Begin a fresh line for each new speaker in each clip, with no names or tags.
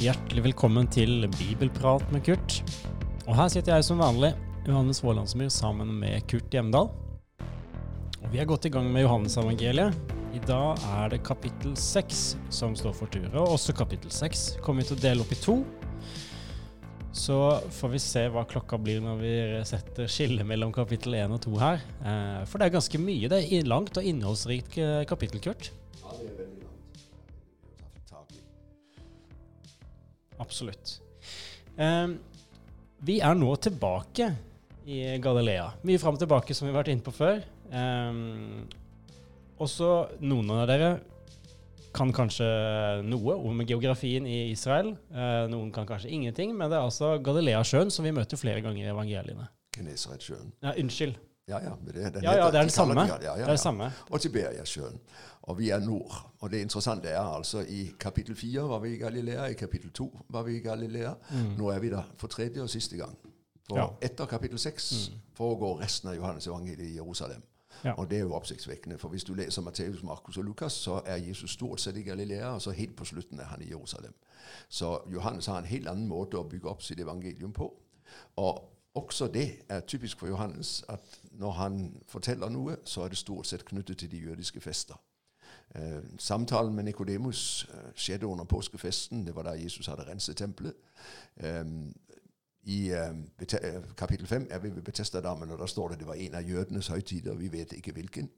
Hjertelig velkommen til Bibelprat med Kurt. Og her sitter jeg som vanlig, Johannes Vålandsmyr, sammen med Kurt Hjemdal. Og vi er godt i gang med Johannes-evangeliet. I dag er det kapittel seks som står for tur. Og også kapittel seks kommer vi til å dele opp i to. Så får vi se hva klokka blir når vi setter skillet mellom kapittel én og to her. Eh, For det er ganske mye. Det er langt og innholdsrikt eh, kapittel, Kurt. Absolutt. Eh, vi er nå tilbake i Galilea. Mye fram og tilbake, som vi har vært inne på før. Eh, også noen av dere kan kanskje noe om geografien i Israel. Eh, noen kan kanskje ingenting, men det er altså Galileasjøen som vi møter flere ganger i evangeliene.
Genesaretsjøen.
Ja, unnskyld.
Ja, ja, det,
Ja, ja, det er den samme.
Ja, ja,
Det er
ja.
det samme.
Og Tiberiasjøen. Og vi er nord. Og det interessante er altså i kapittel 4 var vi i Galilea, i kapittel 2 var vi i Galilea. Nå er vi der for tredje og siste gang. For etter kapittel 6 foregår resten av Johannes evangeliet i Jerusalem.
Ja.
Og det er jo oppsiktsvekkende, for hvis du leser Matteus, Markus og Lukas, så er Jesus stort sett i Galilea, og så helt på slutten er han i Jerusalem. Så Johannes har en helt annen måte å bygge opp sitt evangelium på. Og også det er typisk for Johannes, at når han forteller noe, så er det stort sett knyttet til de jødiske fester. Eh, samtalen med Nikodemus eh, skjedde under påskefesten. Det var da Jesus hadde renset tempelet. Eh, I eh, eh, kapittel 5 er vi ved Betestadammen, og der står det det var en av jødenes høytider. Vi vet ikke hvilken.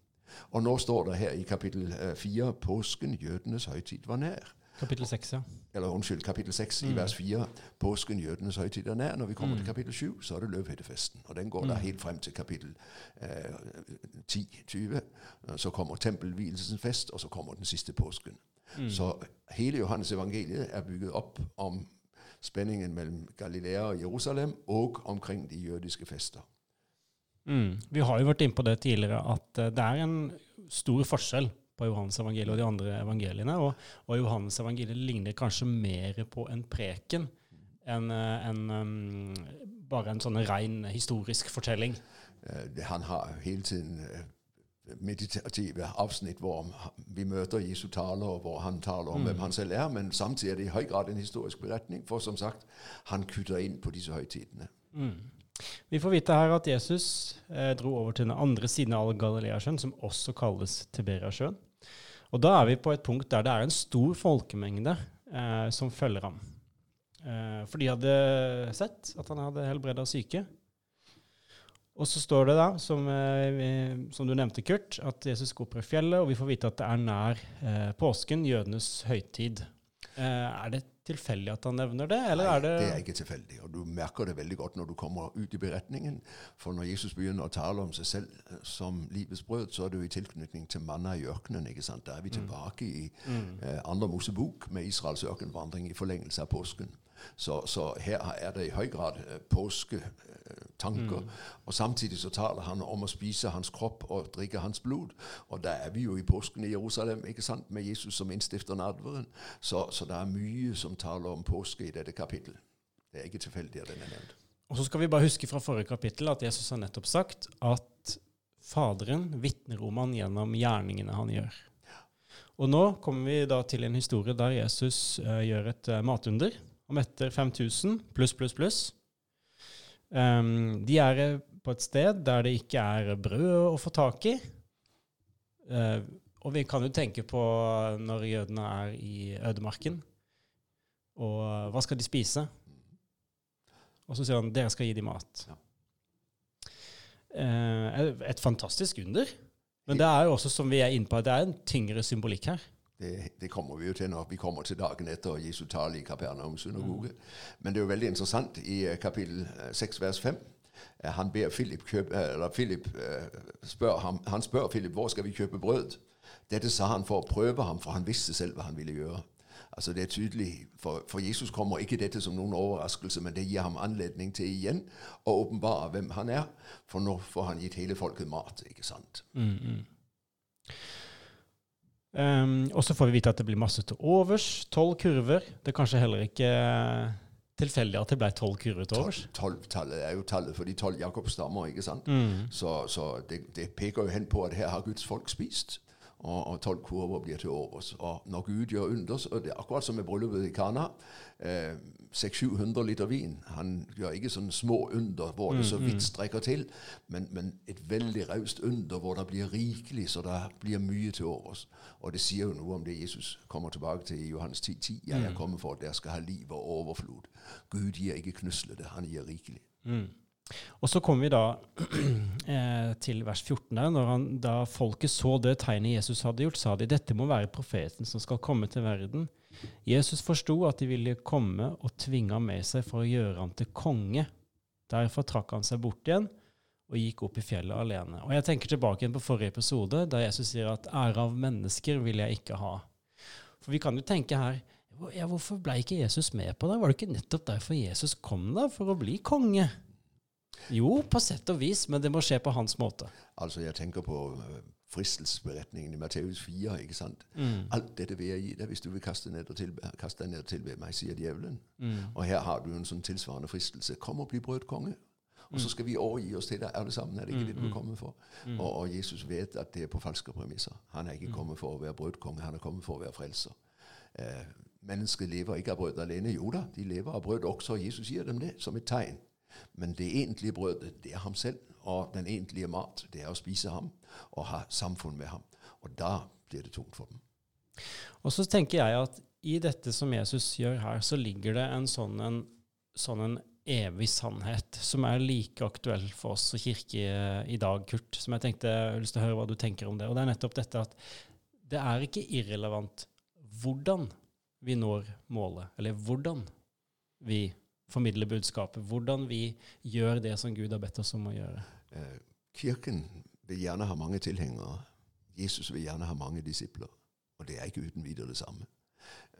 Og nå står det her i kapittel eh, 4 påsken, jødenes høytid var nær.
Kapittel 6, ja.
Eller unnskyld, kapittel 6 i vers 4. Påsken, jødenes høytid er nær. Når vi kommer til kapittel 7, så er det løvhyttefesten. Og den går da helt frem til kapittel eh, 10-20. Så kommer tempelvielsens fest, og så kommer den siste påsken. Så hele Johannes evangeliet er bygget opp om spenningen mellom Galilea og Jerusalem, og omkring de jødiske fester.
Mm. Vi har jo vært inne på det tidligere, at eh, det er en stor forskjell på Johannes evangeliet og de andre evangeliene. Og, og Johannes evangeliet ligner kanskje mer på en preken enn eh, en, um, bare en sånn ren historisk fortelling.
Eh, Han har hele tiden eh, meditative avsnitt hvor vi møter Jesu taler, og hvor han taler om hvem han selv er, men samtidig er det i høy grad en historisk beretning, for som sagt, han kutter inn på disse høytidene.
Vi får vite her at Jesus eh, dro over til den andre siden av Galileasjøen, som også kalles Tiberiasjøen. Og da er vi på et punkt der det er en stor folkemengde eh, som følger ham. Eh, for de hadde sett at han hadde helbreda syke. Og så står det da, som, eh, som du nevnte, Kurt, at Jesus går på fjellet, og vi får vite at det er nær eh, påsken, jødenes høytid. Eh, er det tilfeldig at han nevner det, eller
Nei,
er det
det er ikke tilfeldig, og du merker det veldig godt når du kommer ut i beretningen. For når Jesus begynner å tale om seg selv eh, som livets brød, så er det jo i tilknytning til manna i ørkenen. ikke sant? Da er vi tilbake i eh, andre Mosebok med Israels ørkenvandring i forlengelse av påsken. Så, så her er det i høy grad påsketanker. Mm. Og samtidig så taler han om å spise hans kropp og drikke hans blod. Og da er vi jo i påsken i Jerusalem, ikke sant, med Jesus som innstifter nadveren. Så, så det er mye som taler om påske i dette kapittel. Det er ikke tilfeldig at den er nevnt.
Og så skal vi bare huske fra forrige kapittel at Jesus har nettopp sagt at Faderen vitner om han gjennom gjerningene han gjør. Og nå kommer vi da til en historie der Jesus uh, gjør et uh, matunder og metter 5000 pluss, pluss, pluss. Um, de er eh, på et sted der det ikke er brød å få tak i. Uh, og vi kan jo tenke på når jødene er i ødemarken. Og hva skal de spise? Og så sier han dere skal gi dem mat.
Ja.
Uh, et fantastisk under. Men det er jo også, som vi er inne på, det er en tyngre symbolikk her.
Det, det kommer vi jo til når vi kommer til dagen etter Jesu tale i Kapernaum synagoge. Men det er jo veldig interessant i eh, kapittel eh, 6 vers 5. eh, Han Philip kjøpe, eh, Philip eh, spør ham, han spør Philip hvor skal vi kjøpe brød. Dette sa han for å prøve ham, for han visste selv hva han ville gjøre. Altså det er tydelig, For, for Jesus kommer ikke dette som noen overraskelse, men det gir ham anledning til igjen å åpenbare hvem han er. For nå får han gitt hele folket mat. ikke sant?
Um, og så får vi vite at det blir masse til overs. Tolv kurver. Det er kanskje heller ikke eh, tilfeldig at det ble tolv kurver til overs.
Tolv-tallet er jo tallet for de tolv Jakobs stammer. ikke sant?
Mm.
Så, så det, det peker jo hen på at her har Guds folk spist. og, tolv kurver blir til overs. Og når Gud gjør under, og det er akkurat som med bryllupet i Kana eh, 600-700 liter vin. Han gjør ikke sånne små under hvor det så vidt strekker til, men, men et veldig raust under hvor det blir rikelig, så det blir mye til overs. Og det sier jo noe om det Jesus kommer tilbake til i Johannes 10.10. 10. Jeg er kommet for at dere skal ha liv og overflod. Gud gir ikke knuslete, han gir rikelig.
Mm. Og så kommer vi da eh, til vers 14 der. Når han, da folket så det tegnet Jesus hadde gjort, sa de dette må være profeten som skal komme til verden. Jesus forsto at de ville komme og tvinge ham med seg for å gjøre ham til konge. Derfor trakk han seg bort igjen og gikk opp i fjellet alene. Og Jeg tenker tilbake igjen på forrige episode, der Jesus sier at ære av mennesker vil jeg ikke ha. For vi kan jo tenke her ja, Hvorfor ble ikke Jesus med på det? Var det ikke nettopp derfor Jesus kom da, for å bli konge? Jo, på sett og vis, men det må skje på hans måte.
Altså, jeg tenker på fristelsesberetningen i Matteus 4. ikke sant?
Mm.
Alt dette vil jeg gi deg hvis du vil kaste, ned og tilbe, kaste deg ned og tilbe meg, sier djevelen.
Mm.
Og her har du en sånn tilsvarende fristelse. Kom og bli brødkonge. Og så skal vi overgi oss til deg alle sammen. Er det ikke det du er kommet for? Og, og, Jesus vet at det er på falske premisser. Han er ikke kommet for å være brødkonge, han er kommet for å være frelser. Eh, mennesket lever ikke av brød alene. Jo da, de lever av brød også, og Jesus gir dem det som et tegn. Men det egentlige brødet, det er ham selv. Og den egentlige mat, det er å spise ham og ha samfunn med ham. Og da blir det tungt for dem.
Og så tenker jeg at i dette som Jesus gjør her, så ligger det en sånn en, sånn en evig sannhet som er like aktuell for oss og kirke i dag, Kurt. Som jeg tenkte jeg har lyst til å høre hva du tenker om det. Og det er nettopp dette at det er ikke irrelevant hvordan vi når målet, eller hvordan vi formidler budskapet, hvordan vi gjør det som Gud har bedt oss om å gjøre.
Eh, kirken vil gjerne ha mange tilhengere. Jesus vil gjerne ha mange disipler. Og det er ikke uten videre det samme.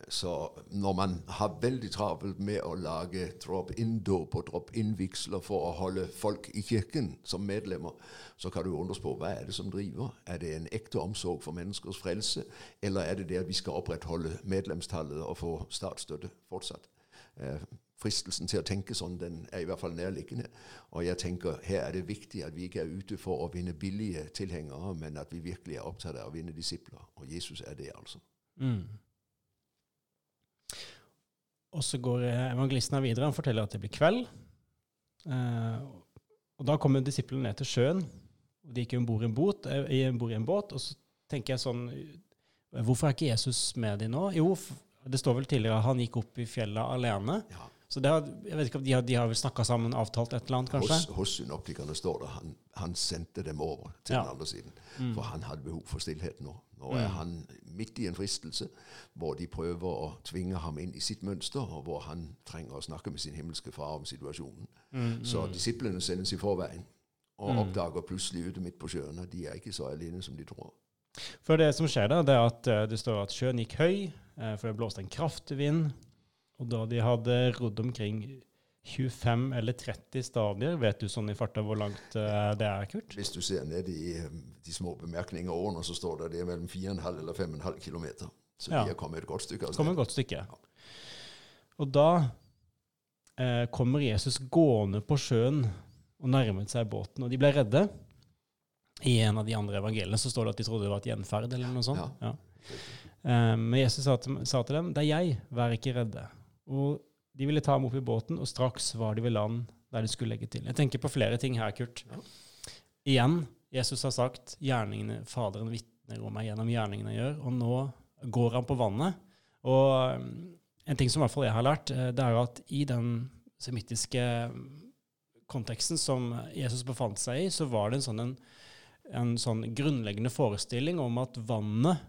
Så når man har veldig travelt med å lage drop-in-dåp og drop-in-vigsler for å holde folk i kirken som medlemmer, så kan du undres på hva er det som driver. Er det en ekte omsorg for menneskers frelse, eller er det det at vi skal opprettholde medlemstallet og få statsstøtte fortsatt? Eh, fristelsen til å tenke sånn, den er i hvert fall nærliggende. Og jeg tenker her er det viktig at vi ikke er ute for å vinne billige tilhengere, men at vi virkelig er opptatt av å vinne disipler. Og Jesus er det, altså.
Mm. Og så går evangelisten her videre. Han forteller at det blir kveld. Eh, og da kommer disiplene ned til sjøen. og De gikk om bord i, i, i en båt. Og så tenker jeg sånn Hvorfor er ikke Jesus med de nå? Jo, det står vel tidligere at han gikk opp i fjellet alene.
Ja.
Så det har, jeg vet ikke om de har, de har vel snakka sammen, avtalt et eller annet, kanskje?
Hos, hos synoptikerne står det han, han sendte dem over til
Ja.
den andre siden.
Mm.
For han hadde behov for stillhet nå. Nå er
Mm.
han midt i en fristelse hvor de prøver å tvinge ham inn i sitt mønster, og hvor han trenger å snakke med sin himmelske far om situasjonen.
Mm,
Så
mm.
disiplene sendes i forveien og
Mm.
oppdager plutselig ute midt på sjøen at de er ikke så alene som de tror.
For det som skjer da, det er at eh, det står at sjøen gikk høy, eh, for det blåste en kraftig vind. Og da de hadde rodd omkring 25 eller 30 stadier, vet du sånn i farta hvor langt eh, det er, Kurt?
Hvis du ser ned i eh, de små bemerkninger årene, så står det det er mellom 4,5 eller 5,5 km. Så
Ja.
de er kommet et godt stykke av
kommet et godt stykke. Og da eh, kommer Jesus gående på sjøen og nærmet seg båten, og de ble redde. I en av de andre evangeliene så står det at de trodde det var et gjenferd, eller noe sånt. Ja. Ja. men Jesus sa til, sa til dem, det er jeg, vær ikke redde. Og de ville ta ham opp i båten, og straks var de ved land der de skulle legge til. Jeg tenker på flere ting her, Kurt.
Ja.
Igjen, Jesus har sagt, gjerningene, Faderen vitner om meg gjennom gjerningene jeg gjør, og nå går han på vannet. Og um, en ting som i hvert fall jeg har lært, eh, det er at i den semittiske konteksten som Jesus befant seg i, så var det en sånn, en, en sånn grunnleggende forestilling om at vannet,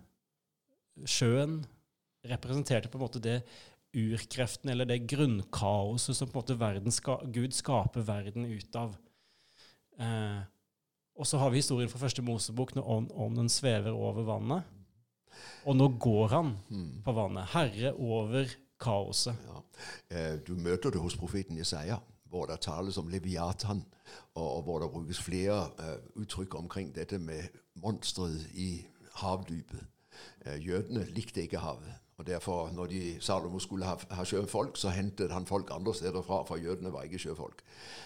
sjøen, representerte på en måte det urkreften, eller det grunnkaoset som på en måte verden ska, Gud skaper verden ut av. Eh, og så har vi historien fra første Mosebok når ånden svever over vannet. Og nå går han
Hmm.
på vannet. Herre over kaoset.
Ja. Eh, Du møter det hos profeten Jesaja, hvor det tales om Leviatan, og, og hvor det brukes flere eh, uttrykk omkring dette med monsteret i havdypet. Eh, jødene likte ikke havet. Og derfor, når de, Salomo skulle ha, ha, sjøfolk, så hentet han folk andre steder fra, for jødene var ikke sjøfolk.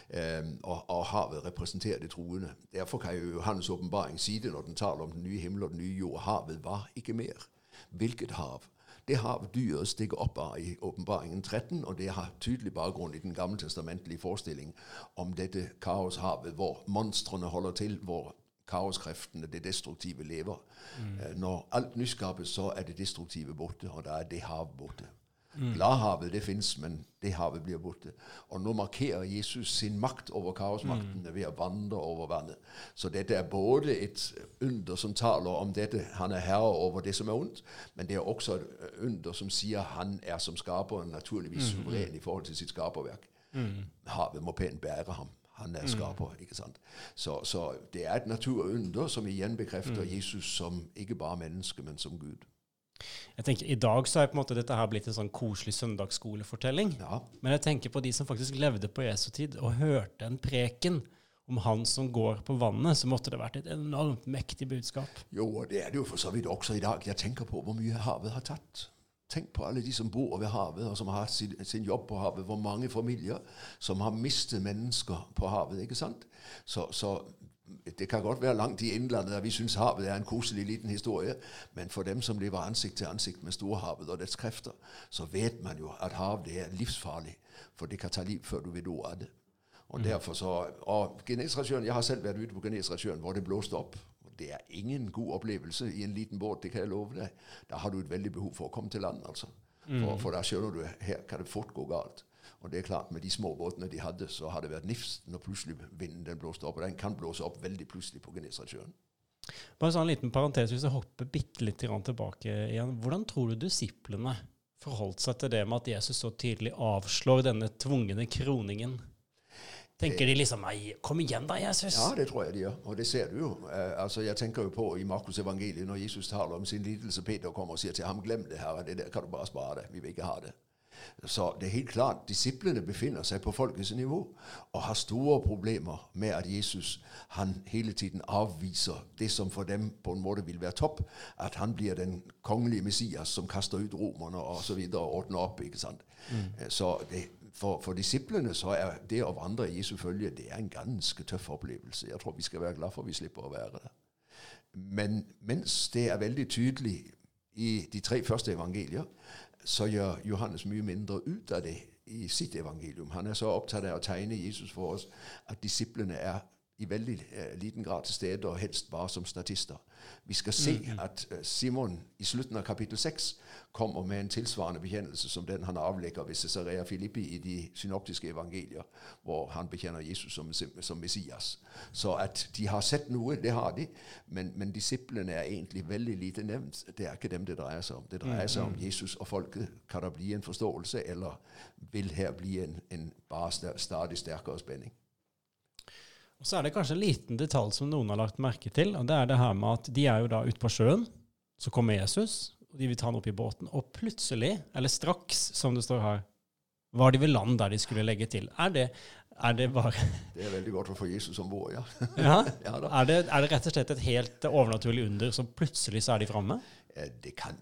Eh, og, og, havet representerer de troende. Derfor kan jo Johannes' åpenbaring si det når den taler om den nye himmel og den nye jord. Havet var ikke mer. Hvilket hav? Det hav dyret stikker opp av i åpenbaringen 13, og det har tydelig bakgrunn i den gammeltestamentlige forestilling om dette kaoshavet, hvor monstrene holder til, hvor kaoskreftene, det destruktive, lever. Mm. Når alt nyskapes, så er det destruktive borte, og da er det hav borte. Mm. Gladhavet det fins, men det havet blir borte. Og nå markerer Jesus sin makt over kaosmaktene mm. ved å vandre over vannet. Så dette er både et under som taler om dette, han er herre over det som er ondt, men det er også et under som sier han er som skaper naturligvis mm. suveren i forhold til sitt skaperverk. Mm. Havet må pent bære ham. Han er skaper. ikke sant? Så, så det er et naturunder som igjen bekrefter mm. Jesus som ikke bare menneske, men som Gud.
Jeg tenker, I dag så er på en måte dette her blitt en sånn koselig søndagsskolefortelling. Ja. Men jeg tenker på de som faktisk levde på Jesu tid og hørte en preken om han som går på vannet, så måtte det vært et enormt mektig budskap.
Jo, og det er det jo for så vidt også i dag. Jeg tenker på hvor mye havet har tatt. Tenk på alle de som bor ved havet, og som har hatt sin, sin, jobb på havet. Hvor mange familier som har mistet mennesker på havet. ikke sant? Så, så det kan godt være langt i innlandet der vi syns havet er en koselig liten historie, men for dem som lever ansikt til ansikt med storhavet og dets krefter, så vet man jo at havet er livsfarlig. For det kan ta liv før du vet ordet av det. Og mm. derfor så, og Genesrasjøen, Jeg har selv vært ute på Genesrasjøen hvor det blåste opp det er ingen god opplevelse i en liten båt, det kan jeg love deg. Da har du et veldig behov for å komme til land, altså. For, mm. for da skjønner du her kan det fort gå galt. Og det er klart, med de små båtene de hadde, så har det vært nifst når plutselig vinden den blåste opp. Og den kan blåse opp veldig plutselig på Genesaretsjøen.
Bare sånn en liten parentes, hvis jeg hopper bitte litt tilbake igjen. Hvordan tror du disiplene forholdt seg til det med at Jesus så tydelig avslår denne tvungne kroningen? Tenker de liksom Nei, kom igjen da, Jesus.
Ja, det tror jeg de gjør. Og det ser du jo. Eh, altså, Jeg tenker jo på i Markus evangeliet, når Jesus taler om sin lidelse, Peter kommer og sier til ham, glem det, Herre, det der kan du bare spare det. Vi vil ikke ha det. Så det er helt klart, disiplene befinner seg på folkets nivå og har store problemer med at Jesus han hele tiden avviser det som for dem på en måte vil være topp. At han blir den kongelige Messias som kaster ut romerne og så videre og ordner opp. ikke sant? Mm. Eh, så det, for, for, disiplene så er det å vandre i Jesu følge det er en ganske tøff opplevelse. Jeg tror vi skal være glad for at vi slipper å være det. Men mens det er veldig tydelig i de tre første evangelier, så gjør Johannes mye mindre ut av det i sitt evangelium. Han er så opptatt av å tegne Jesus for oss at disiplene er i veldig uh, liten grad til stede, og helst bare som statister. Vi skal se mm. at uh, Simon i slutten av kapittel 6 kommer med en tilsvarende bekjennelse som den han avlegger ved Cesarea Filippi i de synoptiske evangelier, hvor han bekjenner Jesus som, som, Messias. Så at de har sett noe, det har de, men, men, disiplene er egentlig veldig lite nevnt. Det er ikke dem det dreier seg om. Det dreier seg om mm. Jesus og folket. Kan det bli en forståelse, eller vil her bli en, en bare stadig sterkere spenning?
Og Så er det kanskje en liten detalj som noen har lagt merke til. og det er det her med at De er jo da ute på sjøen. Så kommer Jesus, og de vil ta han opp i båten. Og plutselig, eller straks, som det står her, var de ved land der de skulle legge til. Er det, er det bare
Det er veldig godt å få Jesus om bord, ja.
ja? ja er, det, er, det, rett og slett et helt overnaturlig under, så plutselig så er de framme?
Det, kan,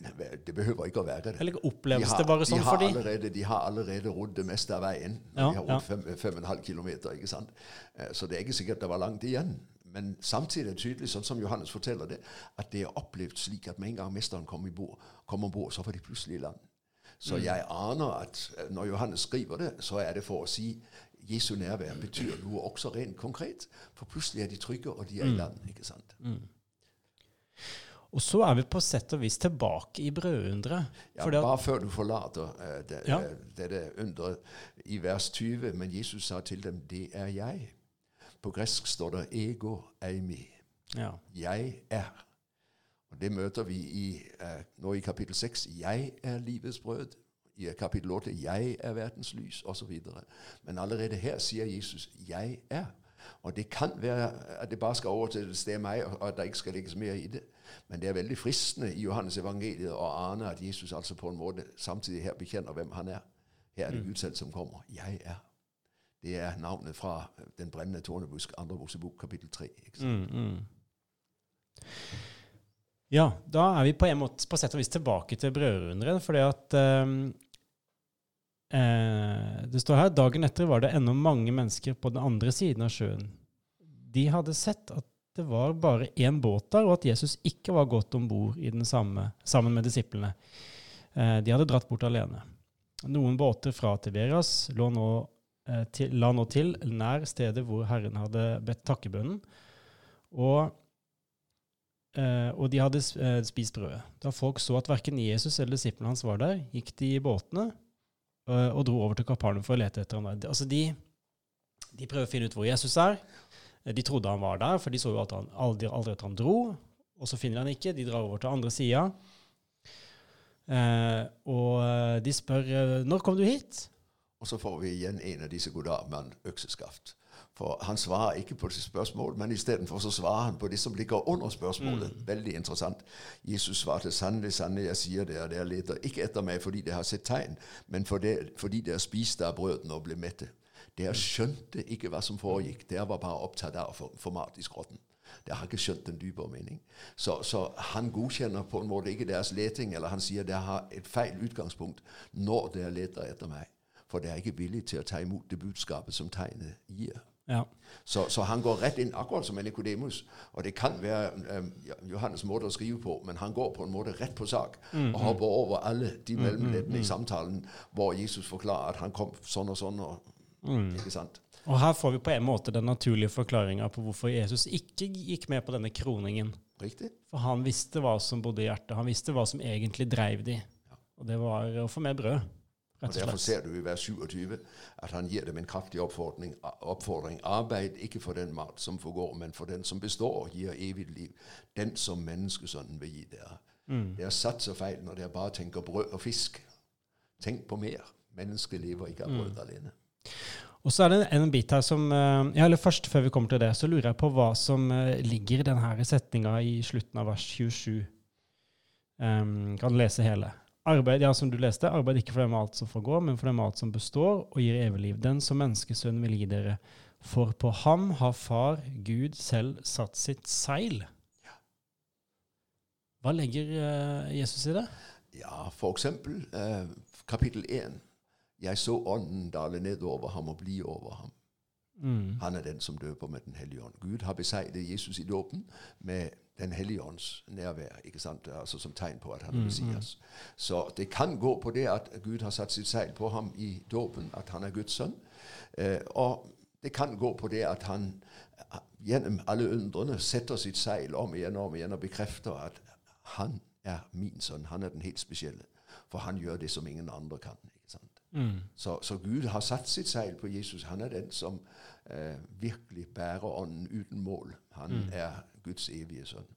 det behøver ikke å være det.
Eller oppleves de det bare sånn de for
dem? De har allerede rodd det meste av veien. Ja, de har rodd fem, ja. kilometer. ikke sant? Eh, så det er ikke sikkert det var langt igjen. Men samtidig er det tydelig, sånn som Johannes forteller det, at det er opplevd slik at med en gang mesteren kom, bord, kom om bord, så var de plutselig i land. Så mm. jeg aner at eh, når Johannes skriver det, så er det for å si Jesu nærvær betyr noe også rent konkret. For plutselig er de trygge, og de er i mm. land. ikke sant? Mm.
Og så er vi på sett og vis tilbake i brødunderet.
Ja, bare før du forlater uh, det, ja. uh, dette underet i vers 20. Men Jesus sa til dem, 'Det er jeg'. På gresk står det 'ego eimi'. Ja. Jeg er. Og Det møter vi i, uh, nå i kapittel 6. 'Jeg er livets brød'. I kapittel 8 'Jeg er verdens lys', osv. Men allerede her sier Jesus 'Jeg er'. Og det kan være at det bare skal over til et sted meg', og at det ikke skal legges mer i det. Men det er veldig fristende i Johannes evangeliet å ane at Jesus altså på en måte samtidig her bekjenner hvem han er. Her er det mm. Gud selv som kommer. Jeg er. Det er navnet fra Den brennende tårnebusk, andre Mosebok, kapittel 3. Mm, mm.
Ja, da er vi på en måte på sett og vis tilbake til brødrunderen. fordi at eh, eh, Det står her dagen etter var det ennå mange mennesker på den andre siden av sjøen. De hadde sett at det var bare én båt der, og at Jesus ikke var gått om bord sammen med disiplene. Eh, de hadde dratt bort alene. Noen båter fra Tiberias lå nå, eh, til, la nå til nær stedet hvor Herren hadde bedt takkebønnen. Og Uh, og de hadde uh, spist brødet. Da folk så at verken Jesus eller disiplene hans var der, gikk de i båtene og dro over til Kapalum for å lete etter ham. Altså de, de prøver å finne ut hvor Jesus er. De trodde han var der, for de så jo han, aldri, aldri, at han dro. Og så finner han ikke. De drar over til andre sida. og de spør når kom du hit?
Og så får vi igjen en av disse gode mann, økseskaft. For han svarer ikke på spørsmål, men istedenfor så svarer han på det som ligger under spørsmålet. Mm. Veldig interessant. Jesus svarte sannelig, sannelig, jeg sier dere, dere leter ikke etter meg fordi dere har sett tegn, men fordi dere spiste av brødene og ble mette. Dere mm. skjønte ikke hva som foregikk. Dere var bare opptatt av format i skrotten. Dere har ikke skjønt den dypere mening. Så, så, han godkjenner på en måte ikke deres leting, eller han sier dere har et feil utgangspunkt når dere leter etter meg. For dere er ikke villige til å ta imot det budskapet som tegnet gir. Ja. Så, så, han går rett inn, akkurat som Nikodemus. Og det kan være um, Johannes måte å skrive på, men han går på en måte rett på sak mm, og hopper over alle de mm, mm, mellomleddene mm, i samtalen hvor Jesus forklarer at han kom sånn og sånn. Og,
mm. ikke sant? Og her får vi på en måte den naturlige forklaringa på hvorfor Jesus ikke gikk med på denne kroningen.
Riktig.
For han visste hva som bodde i hjertet. Han visste hva som egentlig dreiv de. Ja. Og det var å få mer brød.
Og Derfor ser du i vers 27 at han gir dem en kraftig oppfordring. oppfordring. Arbeid ikke for den mat som forgår, men for den som består og gir evig liv. Den som menneskesønnen vil gi dere. Mm. Det er satt så feil når dere bare tenker brød og fisk. Tenk på mer. Mennesket lever ikke av brød mm. alene.
Og så er det en bit her som eh, ja, eller Først, før vi kommer til det, så lurer jeg på hva som eh, ligger i denne setninga i slutten av vers 27. Um, ehm, kan lese hele? Arbeid, ja, som du leste, arbeid ikke for dem alt som forgår, men for dem alt som består og gir evig liv. Den som menneskesønnen vil gi dere. For på ham har Far, Gud, selv satt sitt seil. Hva legger uh, Jesus i det?
Ja, for eksempel uh, kapittel 1. Jeg så ånden dale ned over ham og bli over ham. Mm. Han er den som døper med Den hellige ånd. Gud har beseglet Jesus i dåpen med Den hellige ånds nærvær, ikke sant? Altså som tegn på at han er mm, Messias. Mm. Så det kan gå på det at Gud har satt sitt seil på ham i dåpen, at han er Guds sønn. Eh, og det kan gå på det at han gjennom alle undrene setter sitt seil om igjen og om igjen og bekrefter at han er min sønn. Han er den helt spesielle. For han gjør det som ingen andre kan. Mm. Så, så, Gud har satt sitt seil på Jesus. Han er den som eh, virkelig bærer ånden uten mål. Han mm. er Guds evige sønn.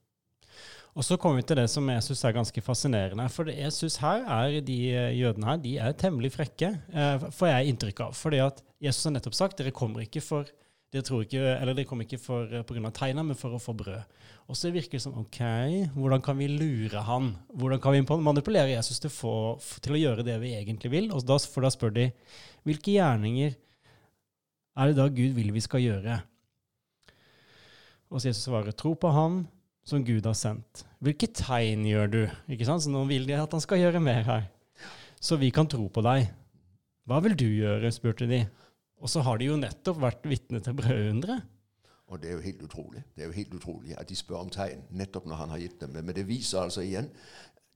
Og så kommer vi til det som jeg syns er ganske fascinerende. For det jeg syns her er de eh, jødene her de er temmelig frekke, eh, får jeg inntrykk av. Fordi at Jesus har nettopp sagt dere kommer ikke for dere tror ikke, eller det kommer ikke eh, pga. tegna, men for å få brød. Og så virker det som OK, hvordan kan vi lure han? Hvordan kan vi manipulere Jesus til, få, til å gjøre det vi egentlig vil? Og da, for da spør de hvilke gjerninger er det da Gud vil vi skal gjøre? Og så Jesus svarer tro på Han som Gud har sendt. Hvilke tegn gjør du? Ikke sant? Så nå vil de at han skal gjøre mer her. Så vi kan tro på deg. Hva vil du gjøre? spurte de. Og så har de jo nettopp vært vitne til brødunderet.
Og det er jo helt utrolig Det er jo helt utrolig at de spør om tegn nettopp når han har gitt dem det. Men det viser altså igjen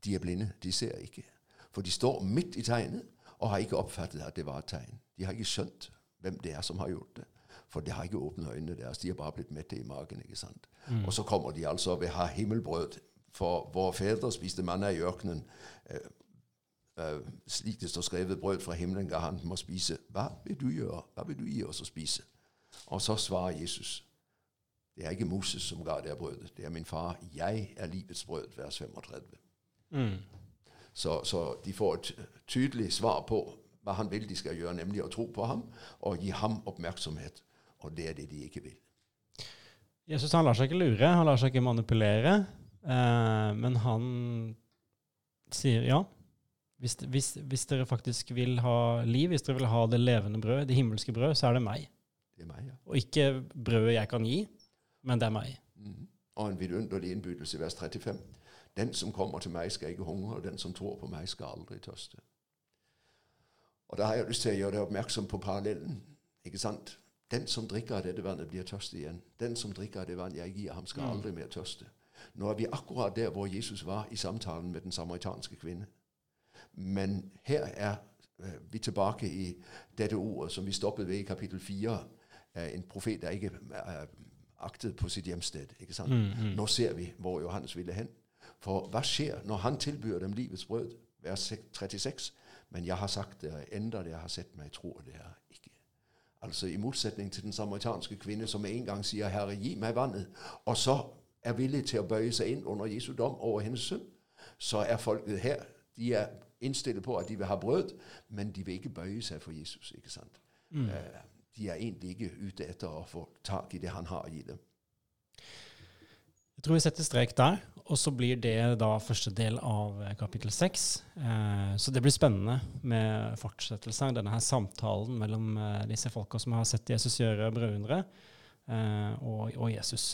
de er blinde. De ser ikke. For de står midt i tegnet og har ikke oppfattet at det var et tegn. De har ikke skjønt hvem det er som har gjort det. For det har ikke åpnet øynene deres. De har bare blitt mette i magen. ikke sant? Mm. Og så kommer de altså og vil ha himmelbrød. For våre fedre spiste manna i ørkenen. Uh, slik det står skrevet, brød fra himmelen ga han dem å spise. Hva vil du gjøre? Hva vil du gi oss å spise? Og så svarer Jesus, det er ikke Moses som ga det brødet, det er min far. Jeg er livets brød, vers 35. Mm. Så, så, de får et tydelig svar på hva han vil de skal gjøre, nemlig å tro på ham og gi ham oppmerksomhet. Og det er det de ikke vil.
Jesus han lar seg ikke lure, han lar seg ikke manipulere, eh, men han sier ja. Hvis, hvis, hvis, dere faktisk vil ha liv, hvis dere vil ha det levende brød, det himmelske brød, så er det meg.
Det er meg, ja.
Og ikke brødet jeg kan gi, men det er meg.
Mm. Og en vidunderlig innbydelse i vers 35. Den som kommer til meg, skal ikke hungre, og den som tror på meg, skal aldri tørste. Og Da har jeg lyst til å gjøre deg oppmerksom på parallellen. ikke sant? Den som drikker av dette vannet, blir tørst igjen. Den som drikker av det vannet jeg gir ham, skal aldri mer tørste. Nå er vi akkurat der hvor Jesus var i samtalen med den samaritanske kvinne. Men her er vi tilbake i dette ordet som vi stoppet ved i kapittel 4. En profet der ikke er aktet på sitt hjemsted. ikke sant? Mm, mm. Nå ser vi hvor Johannes ville hen. For hva skjer når han tilbyr dem livets brød? Vers 36. Men jeg har sagt det dere, enda jeg har sett meg, tror er ikke. Altså I motsetning til den samaritanske kvinne som en gang sier 'Herre, gi meg vannet', og så er villig til å bøye seg inn under Jesu dom over hennes synd, så er folket her de er innstillet på at de vil ha brød, men de vil ikke bøye seg for Jesus. ikke sant? Mm. Uh, de er egentlig ikke ute etter å få tak i det han har å gi dem.
Jeg tror vi setter strek der, og så blir det da første del av kapittel seks. Eh, så det blir spennende med fortsettelse av denne her samtalen mellom disse folka som har sett Jesus gjøre brødundre, og, og Jesus.